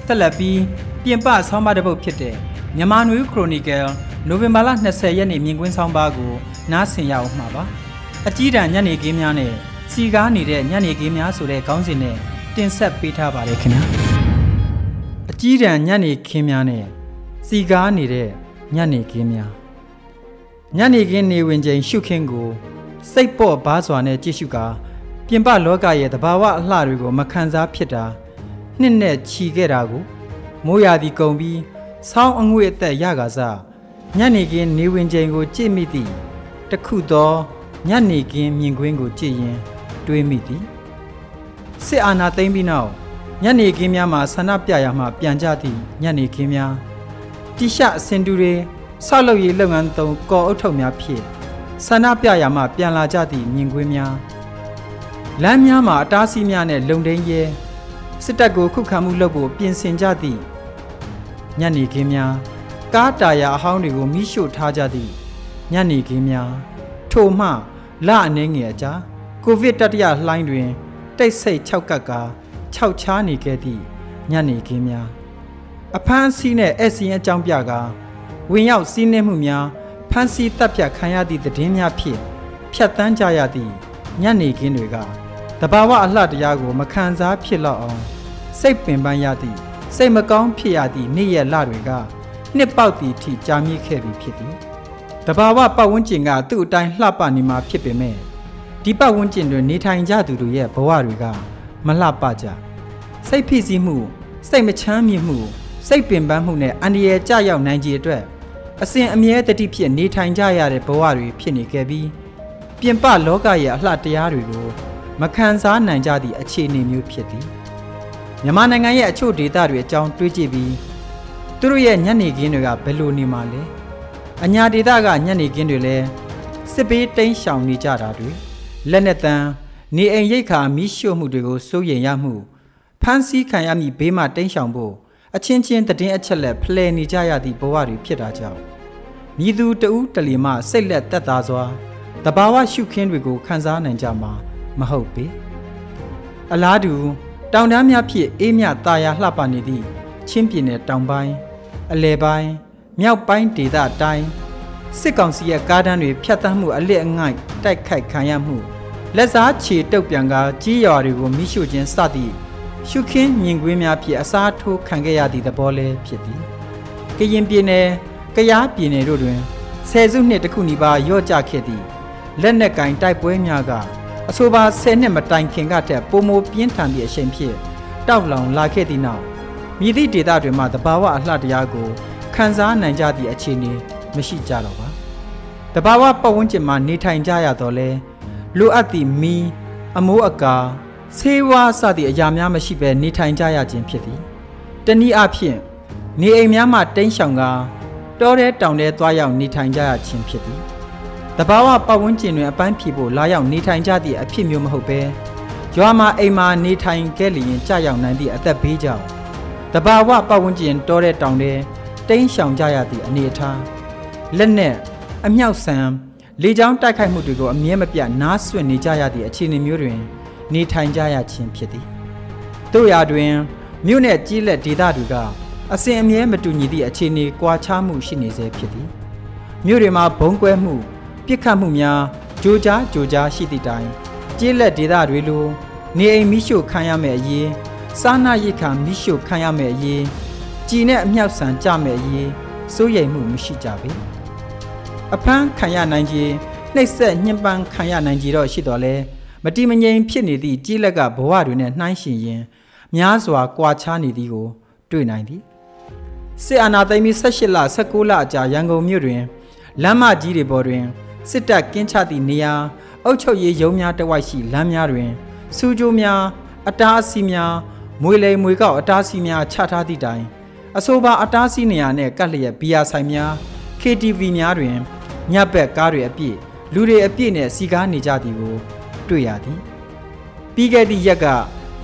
တက်လက်ပြီး ပြင်ပဆောင်းပါးတစ်ပုဒ်ဖြစ်တဲ့မြန်မာနွေခရိုနီကယ်နိုဝင်ဘာလ20ရက်နေ့မြင်ကွင်းဆောင်းပါးကိုနားဆင်ရအောင်မှာပါအကြီးတန်းညနေခင်းများနဲ့စီကားနေတဲ့ညနေခင်းများဆိုတဲ့ခေါင်းစဉ်နဲ့တင်ဆက်ပေးထားပါတယ်ခင်ဗျာအကြီးတန်းညနေခင်းများနဲ့စီကားနေတဲ့ညနေခင်းများညနေခင်းနေဝင်ချိန်ရှုခင်းကို စိတ်ပေါ့ဘားစွာနဲ့ကြည့်ရှုကာပြင်ပလောကရဲ့သဘာဝအလှတွေကိုမခံစားဖြစ်တာနှစ်နဲ့ခြီခဲ့တာကို မိုးရာသီကုန်ပြီးဆောင်းအငွေ့အသက်ရကားစားညနေခင်းနေဝင်ချိန်ကိုကြည့်မိသည်တခုသောညနေခင်းမြင်ကွင်းကိုကြည့်ရင် တွေးမိသည်စစ်အာဏာသိမ်းပြီးနောက်ညနေခင်းများမှာဆန္ဒပြရာမှပြန်ကြသည့်ညနေခင်းများတိရှအစင်တူတွေဆောက်လုပ်ရေးလုပ်ငန်းသုံးကော်အုပ်ထုပ်များဖြင့်ဆန္ဒပြရာမှပြန်လာကြသည့်မြင်ကွင်းများလမ်းများမှာအတားအဆီးများနဲ့လုံတိန်ရဲ စစ်တပ်ကိုခုခံမှုလုပ်ဖို့ပြင်ဆင်ကြသည့်ညနေခင်းများကားတာယာအဟောင်းတွေကိုမိရှို့ထားကြသည့်ညနေခင်းများထို့မှလအနေငယ်အကြာကိုဗစ်တတိယလှိုင်းတွင် တိတ်ဆိတ်၆ကပ်ကာ၆ချားနေခဲ့သည့်ညနေခင်းများအဖမ်းဆီးနဲ့အစီရင်အကြောင်းပြကာဝင်ရောက်စီးနှင်းမှုများဖမ်းဆီးတပ်ဖြတ်ခံရသည့်သတင်းများဖြင့်ဖြတ်တန်းကြရသည့်ညနေခင်းတွေက တဘာဝအလှတရားကိုမခံစားဖြစ်လောက်အောင်စိတ်ပင်ပန်းရသည့်စိတ်မကောင်းဖြစ်ရသည့်နေ့ရက်လတွေကနှစ်ပေါက်သည့်ထိကြာမြင့်ခဲ့ပြီဖြစ်သည်တဘာဝပတ်ဝန်းကျင်ကသူ့အတိုင်းလှပနေမှာဖြစ်ပေမဲ့ဒီပတ်ဝန်းကျင်တွင်နေထိုင်ကြသူတို့ရဲ့ဘဝတွေကမလှပကြစိတ်ဖိစီးမှုစိတ်မချမ်းမြေ့မှုစိတ်ပင်ပန်းမှုနဲ့အန္တရာယ်ကြရောက်နိုင်ခြင်းအတွက်အစဉ်အမြဲတတိဖြစ်နေထိုင်ကြရတဲ့ဘဝတွေဖြစ်နေခဲ့ပြီးပြင်ပလောကရဲ့အလှတရားတွေကို မခံစားနိုင်ကြသည့်အခြေအနေမျိုးဖြစ်သည်မြန်မာနိုင်ငံရဲ့အချို့ဒေသတွေအကြောင်းတွေးကြည့်ပြီးသူတို့ရဲ့ညနေခင်းတွေကဘယ်လိုနေမှာလဲအညာဒေသကညနေခင်းတွေလဲစစ်ပေးတိမ်းရှောင်နေကြတာတွေလက်နဲ့တန်းနေအိမ်ရိတ်ခါမီးရှို့မှုတွေကိုစိုးရိမ်ရမှုဖမ်းဆီးခံရမည့်ဘေးမှတိမ်းရှောင်ဖို့အချင်းချင်းတည်င်းအချက်လက်ဖလှယ်နေကြရသည့်ဘဝတွေဖြစ်တာကြောင့်မြည်သူတဦးတလီမှစိတ်လက်သက်သာစွာတဘာဝရှုခင်းတွေကိုခန်းစားနိုင်ကြမှာ မဟုတ်ပေအလားတူတောင်တန်းများဖြင့်အေးမြတာယာလှပနေသည့်ချင်းပြည်နယ်တောင်ပိုင်းအလဲပိုင်းမြောက်ပိုင်းဒေသတိုင်းစစ်ကောင်စီရဲ့ကားတန်းတွေဖျက်ဆီးမှုအလစ်အငိုက်တိုက်ခိုက်ခံရမှုလက်စားခြေတုပ်ပြန်ကကြီးရွာတွေကိုမိရှုခြင်းစသည့်ရှုခင်းမြင်ကွင်းများဖြင့်အစားထိုးခံခဲ့ရသည့်သဘောလည်းဖြစ်သည်ကရင်ပြည်နယ်ကရားပြည်နယ်တို့တွင်ဆယ်စုနှစ်တခုနီးပါးရော့ကျခဲ့သည့်လက်နက်ကင်တိုက်ပွဲများက အဆိုပါ10နှစ်မတိုင်ခင်ကတည်းကပုံမပြင်းထန်သည့်အချိန်ဖြင့်တောက်လောင်လာခဲ့သည့်နောက်မြည်သည့်ဒေသတွေမှာတဘာဝအလှတရားကိုခန်းစားနိုင်ကြသည့်အခြေအနေမရှိကြတော့ပါတဘာဝပတ်ဝန်းကျင်မှာနေထိုင်ကြရတော့လဲလိုအပ်သည့်မီးအမိုးအကာဆေးဝါးစသည့်အရာများမရှိဘဲနေထိုင်ကြရခြင်းဖြစ်သည်တနည်းအားဖြင့်နေအိမ်များမှတိမ်းရှောင်ကာတောထဲတောင်ထဲသွားရောက်နေထိုင်ကြရခြင်းဖြစ်သည် တဘာဝပတ်ဝန်းကျင်တွင်အပန်းဖြေဖို့လာရောက်နေထိုင်ကြသည့်အဖြစ်မျိုးမဟုတ်ဘဲရွာမှာအိမ်မှာနေထိုင်ခဲ့လျင်ကြာရောက်နိုင်သည့်အသက်ဘေးကြောင့်တဘာဝပတ်ဝန်းကျင်တောထဲတောင်ထဲတိမ်းရှောင်ကြရသည့်အနေအထားလက်နဲ့အမြောက်ဆန်လေကြောင်းတိုက်ခိုက်မှုတွေကိုအမြဲမပြတ်နားဆွင့်နေကြရသည့်အခြေအနေမျိုးတွင် နေထိုင်ကြရခြင်းဖြစ်သည်တို့ရာတွင်မြို့နယ်ကြီးလက်ဒေသတွေကအစဉ်အမြဲမတူညီသည့်အခြေအနေကွာခြားမှုရှိနေစေဖြစ်သည်မြို့တွေမှာဘုံကွဲမှု ပြစ်ခတ်မှုများကြိုကြားကြိုကြားရှိသည့်တိုင်ကြီးလက်ဒေသတွေလိုနေအိမ်မိရှို့ခံရမယ့်အရေးစားနာရိတ်ခါမိရှို့ခံရမယ့်အရေးကြည်နဲ့အမြောက်ဆန်ကြမယ့်အရေးစိုးရိမ်မှုမရှိကြပေအဖမ်းခံရနိုင်ခြင်းနှိပ်စက်ညှဉ်းပန်းခံရနိုင်ကြတော့ရှိတော်လဲမတိမငြိမ်ဖြစ်နေသည့်ကြီးလက်ကဘဝတွေနဲ့နှိုင်းယှဉ်ရင်များစွာကွာခြားနေသည်ကို တွေ့နိုင်သည်စစ်အာဏာသိမ်းပြီး18လ19လအကြာရန်ကုန်မြို့တွင်လမ်းမကြီးတွေပေါ်တွင် စစ်တပ်ကင်းချသည့်နေရာအုပ်ချုပ်ရေးရုံးများတဝိုက်ရှိလမ်းများတွင်စူးကြိုးများအတားအဆီးများမွေလိမ်မွေကောက်အတားအဆီးများချထားသည့်တိုင်အဆိုပါအတားအဆီးနေရာနှင့်ကပ်လျက်ဘီယာဆိုင်များ KTV များတွင်ညဘက်ကားတွေအပြည့်လူတွေအပြည့်နဲ့စီကားနေကြသည်ကိုတွေ့ရသည်ပြီးခဲ့သည့်ရက်က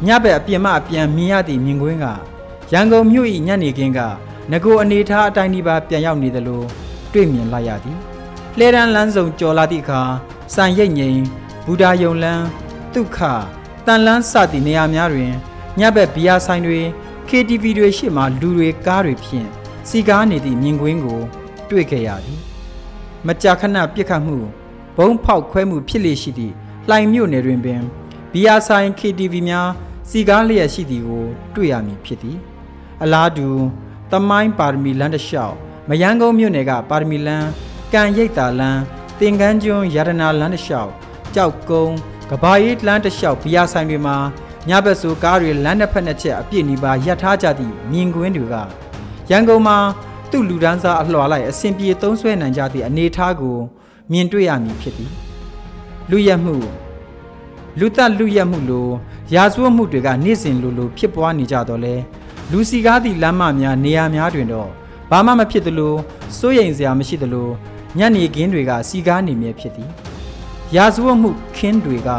ညဘက်အပြင်မှအပြန်မြင်ရသည့်မြင်ကွင်းကရန်ကုန်မြို့၏ညနေခင်းကငကိုအနေထားအတိုင်းဒီပါပြန်ရောက်နေသလိုတွေ့မြင်လိုက်ရသည် လှဲတန်းလန်းစုံကြော်လာသည့်အခါစံရိတ်ငိမ်ဘူဒါယုံလန်းဒုက္ခတန်လန်းစသည့်နေရာများတွင်ညဘက်ဘီယာဆိုင်တွေ KTV တွေရှေ့မှလူတွေကားတွေဖြင့်စီကားနေသည့်မြင်ကွင်းကို တွေ့ခဲ့ရသည်မကြာခဏပြစ်ခတ်မှုဘုံဖောက်ခွဲမှုဖြစ်လေရှိသည့်လှိုင်မြို့နယ်တွင်ပင်ဘီယာဆိုင် KTV များစီကားလျက်ရှိသည်ကို တွေ့ရမည်ဖြစ်သည်အလားတူတမိုင်းပါရမီလမ်းတစ်လျှောက်မယန်းကုန်းမြို့နယ်ကပါရမီလမ်း ကံရိပ်သာလမ်းတင်ကန်းကျွန်းရတနာလမ်းတစ်လျှောက်ကြောက်ကုန်းကဘာရေးလမ်းတစ်လျှောက်ဘီယာဆိုင်တွေမှာညဘက်ဆိုကားတွေလမ်းတစ်ဖက်နှစ်ချက်အပြည့်နီးပါးရပ်ထားကြသည့်မြင်ကွင်းတွေကရန်ကုန်မှာသူ့လူဒန်းစားအလှော်လိုက်အစဉ်ပြေသုံးဆွဲနိုင်ကြသည့်အနေအထားကို မြင်တွေ့ရမည်ဖြစ်သည်လူရက်မှုလူသက်လူရက်မှုလိုရာဇဝတ်မှုတွေကနေ့စဉ်လိုလိုဖြစ်ပွားနေကြတော့လဲလူစီကားသည့်လမ်းမများနေရာများတွင်တော့ဘာမှမဖြစ်သလိုစိုးရိမ်စရာမရှိသလို ညနေခင်းတွေကစီကားနေမြဲဖြစ်သည်ရာဇဝတ်မှုခင်းတွေက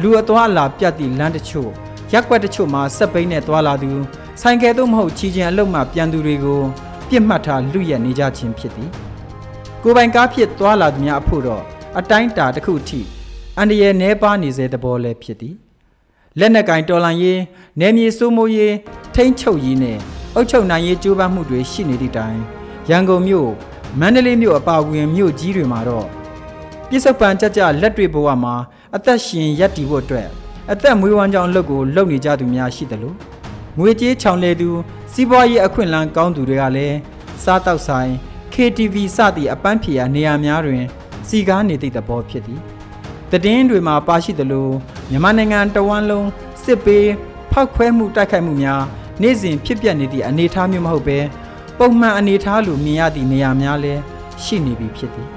လူအသွားအလာပြတ်သည့်လမ်းတချို့ရက်ွက်တချို့မှာစက်ပိန်းနဲ့သွားလာသူဆိုင်ကယ်သို့မဟုတ်ချီချင်းအလုံးမှပြန်သူတွေကိုပြစ်မှတ်ထားလူရက်နေကြခြင်းဖြစ်သည်ကိုပိုင်ကားဖြစ်သွားလာသူများအဖို့တော့အတိုင်းတာတစ်ခုထိအန္တရာယ်နှဲပါနေစေသဘောလည်းဖြစ်သည်လက်နက်ကင်တော်လန်ရေးနယ်မြေစိုးမိုးရေးထိမ့်ချုပ်ရေးနဲ့အုပ်ချုပ်နိုင်ရေးကြိုးပမ်းမှုတွေရှိနေသည့်တိုင်ရန်ကုန်မြို့ မန္တလေးမြို့အပါအဝင်မြို့ကြီးတွေမှာတော့ပြစ္ဆုတ်ပံကြကြလက်တွေဘဝမှာအသက်ရှင်ရပ်တည်ဖို့အတွက်အသက်မွေးဝမ်းကြောင်းလုပ်ကိုလုပ်နေကြသူများရှိတယ်လို့ငွေကြေးချောင်လေသူစီးပွားရေးအခွင့်အလမ်းကောင်းသူတွေကလည်းစားတောက်ဆိုင် KTV စသည့်အပန်းဖြေရာနေရာများတွင် စီကားနေသည့်သဘောဖြစ်သည်တည်င်းတွေမှာပါရှိသလိုမြန်မာနိုင်ငံတဝန်းလုံးစစ်ပေးဖောက်ခွဲမှုတိုက်ခိုက်မှုများနေ့စဉ်ဖြစ်ပျက်နေသည့်အနေအထားမျိုးမဟုတ်ဘဲ ပုံမှန်အနေအထားလိုမြင်ရသည့်နေရာများလည်းရှိနေပြီဖြစ်သည်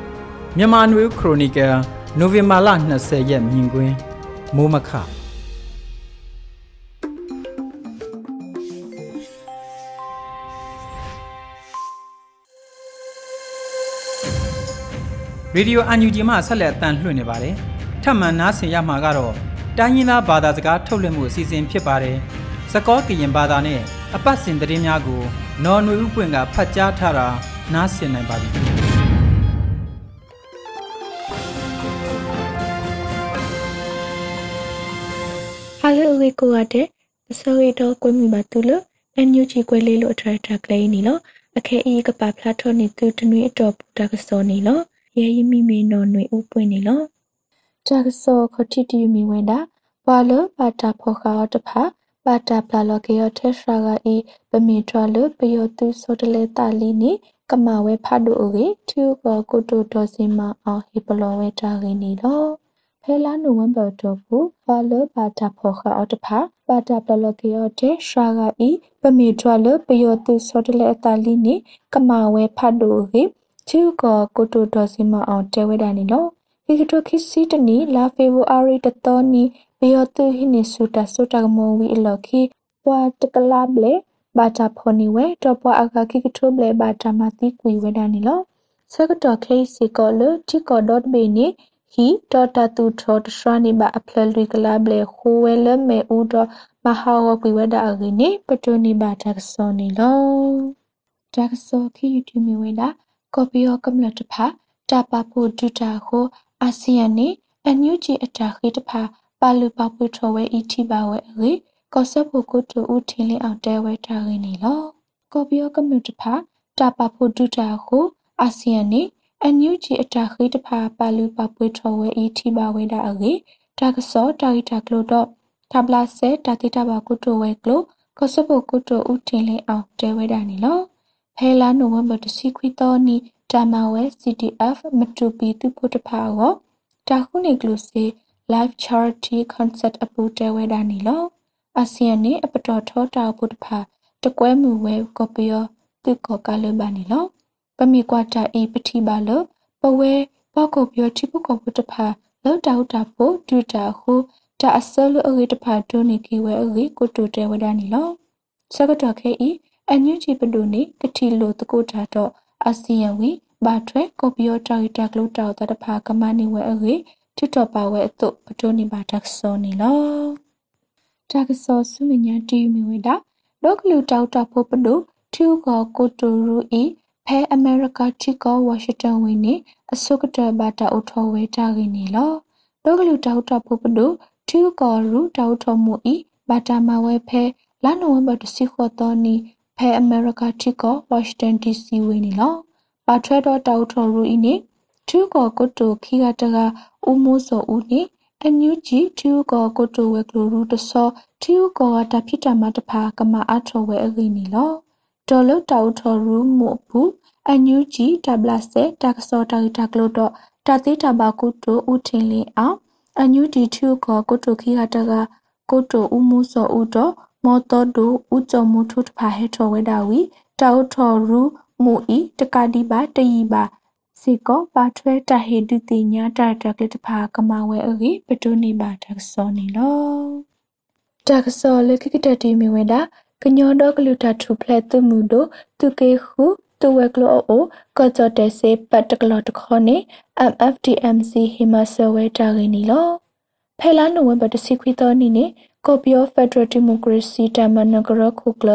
မြန်မာနွေခရိုနီကယ်နိုဝင်ဘာလ20ရက်မြင်ကွင်းမိုးမခရေဒီယိုအန်ယူဂျီမှဆက်လက်အတန်လှည့်နေပါတယ်ထပ်မံနားဆင်ရမှာကတော့တိုင်းရင်းသားဘာသာစကားထုတ်လွှင့်မှုအစီအစဉ်ဖြစ်ပါတယ်။စကောကရင်ဘာသာနဲ့ အပတ်စဉ်သတင်းများကိုနော်နွေဥပွင့်ကဖတ်ကြားထားတာနားဆင်နိုင်ပါပြီ။ဟာလေဝေကိုရတဲ့အစိုးရတော့ကွမိပါတူလို့အန်ယူချီကွဲလေးလို့အထရက်ထက်ကလေးနီလို့အခဲအီကပါဖလာထော်နေသူတနွေအတော်ပူတာကစောနေလို့ရဲရီမီမီနော်နွေဥပွင့်နေလို့တာကစောခတိတီမီဝဲတာဘွာလပါတာဖောခါတဖာ ပါတာပလာလကေယထေရှာဂာဤပမီထွာလပယောတုစောတလေတာလီနီကမဝဲဖတ်တို့အေထူကကုတုတော်စင်မအောင်ဟိပလောဝဲတာရင်းနီတော့ဖဲလာနိုဝင်ဘာတော့ဘူးဘာလပါတာဖောခအော်တဖာပါတာပလကေယောတေရှာဂာဤပမီထွာလပယောတုစောတလေတာလီနီကမဝဲဖတ်တို့အေထူကကုတုတော်စင်မအောင်တဲဝဲတာနီတော့ ခိကတိုခိစီတနီလာဖေဗူအာရီတတော်နီဘေယောတုဟိနေဆူတာဆူတာမောဝီအလခိပွာတကလာဘလေဘာတာဖော်နီဝဲတော့ပွာအကခိကထုဘလေဘာတာမတိကွေဝဲဒာနီလောဆကတော်ခေစီကောလတီကော .be နီဟီဒေါ်တာတူထောတရှရာနီဘာအဖလလူကလာဘလေခိုဝဲလမဲဦးတော့မဟာဝကွေဝဲဒါအဂိနေပတိုနီဘာတာကစောနီလောတာကစောခိယူတူမီဝဲဒါကော်ပီယောကမလတဖာတာပါဖို့ဒူတာခို အာဆီယံနေအန်ယူဂျီအတာခိတဖာပါလူပပွေထော်ဝဲအီတီပါဝဲအေကော့ဆက်ဖို့ကိုတူဦးထင်းလင်းအောင်တဲဝဲထားရင်းနေလောကော်ပီယောကမြူတဖာတာပါဖို့ဒူတာဟုအာဆီယံနေအန်ယူဂျီအတာခိတဖာပါလူပပွေထော်ဝဲအီတီပါဝဲတာအေတာကစောတာဂီတာကလိုတော့ထဘလာဆဲတာတိတာပါကိုတူဝဲကလိုကော့ဆက်ဖို့ကိုတူဦးထင်းလင်းအောင်တဲဝဲတာနေလောဖဲလာနိုဝင်ဘာတစီခွီတော်နီ တာမဝဲ CTF မတူပီသူဖို့တဖာရောတာခုနေကလိုစေ live charity concert အပူတဲဝဲတာနီလောအာဆီယံနေအပတော်ထောတာဘုဒ္ဓဖာတကွဲမှုဝဲကောပယောသူကောကလဘာနီလောပမီကွာတာအေပတိပါလပဝဲပေါကောပြောတိပုကောဘုဒ္ဓဖာလောတောက်တာဖို့ဒူတာဟုတာအစလအဂိတဖာဒုန်နီကီဝဲအဂိကိုတိုတဲဝဒနီလောစကတော်ခဲဤအညူချီပဒုန်နီကတိလိုတကုတာတော့ အာဆီယံဝီဘာထွဲကောပယောတာဂီတာကလိုတောက်တာတဖာကမနီဝဲအဂိထွတ်တော်ပါဝဲအတုပဒုန်နီဘာတက်ဆောနီလောတာကစောဆုမညာတီမီဝဒလောကလူတောက်တာဖို့ပဒုထူကောကိုတိုရူဤဖဲအမေရိကတီကောဝါရှင်တန်ဝင်းနေအစုကတဘာတာအထောဝဲတာခင်းနေလောလောကလူတောက်တာဖို့ပဒုထူကောရူတောက်ထောမှုဤဘာတာမဝဲဖဲလာနိုဝင်ဘာတစီခေါ်တော်နီ ဖဲအမေရိကတီကောဝါရှင်တန်ဒီစီဝင်းနေလောပါထွဲတော့တောက်ထောရူဤနေထူကောကိုတိုခီကတကဦးမိုးစောဦးနေအန်ယူဂျီထီယူကောကိုတိုဝဲကလိုရူတဆောထီယူကောကတဖိတမတဖာကမအထောဝဲအဂိနီလောဒေါ်လုတောက်ထောရူမို့ဘူးအန်ယူဂျီဒဘလဆေတကဆောတာတာကလိုတော့တတိတဘာကုတိုဦးထင်းလင်းအောင်အန်ယူဒီထီယူကောကိုတိုခီဟာတကကိုတိုဦးမှုစောဦးတော့ မောတော်ဒူဦးကြုံမှုထုတဖာဟဲထောဝဲတာဝီတောက်ထောရူမူဤတကတိပါတယီပါစီကောပါထွဲတဟေတုတိညာတာတကလတဖာကမဝဲအေပတုနိပါတကစောနီလောတကစောလခိကတတိမီဝဲတာကညောတော့ကလူတာထုဖလက်သူမှုတို့သူကေခုသူဝဲကလောအိုကောကြတဲ့စေပတ်တကလောတခေါနေ MFDMC ဟိမဆဝဲတာရင်းနီလောဖဲလာနိုဝင်ဘာတစီခွီတော်နီနေ ကော်ပီယောဖက်ဒရယ်ဒီမိုကရေစီတမန်နဂရခုကလ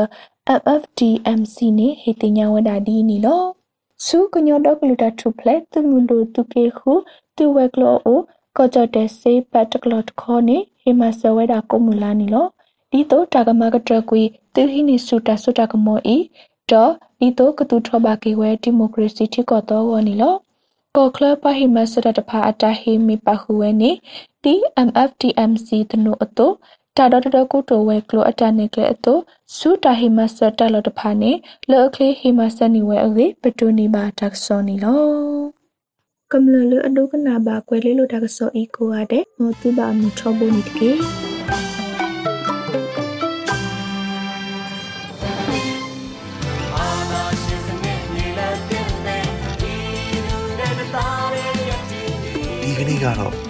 MFDMC နေဟေတညာဝဒါဒီနီလောစုကညောဒကလူတာထုဖလက်သူမူလိုသူကေခုသူဝဲကလောအိုကောကြတဲ့စေးပတ်တကလော့ခေါနေဟေမဆဝဲတာကိုမူလာနီလောဒီတော့တာကမကတကွီသူဟိနီစုတာစုတာကမောဤတော့ဒီတော့ကတူထဘကေဝဲဒီမိုကရေစီတိကောတော့ဝနီလောကောကလပဟိမဆရတဖာအတဟိမိပခုဝဲနေ TMFTMC တနုအတု တာဒတကုတိုဝဲကလိုအတန်နေကလေအတုစူတာဟိမဆတလတဖာနေလောကလေဟိမဆနီဝဲအေပတူနီဘာတက်ဆောနီလောကမ္လလအဒုကနာဘာကွဲလေးလိုတက်ဆောဤကိုရတဲ့မောတူဘာမီထောဘုန်တကေဒီကနေ့ကတော့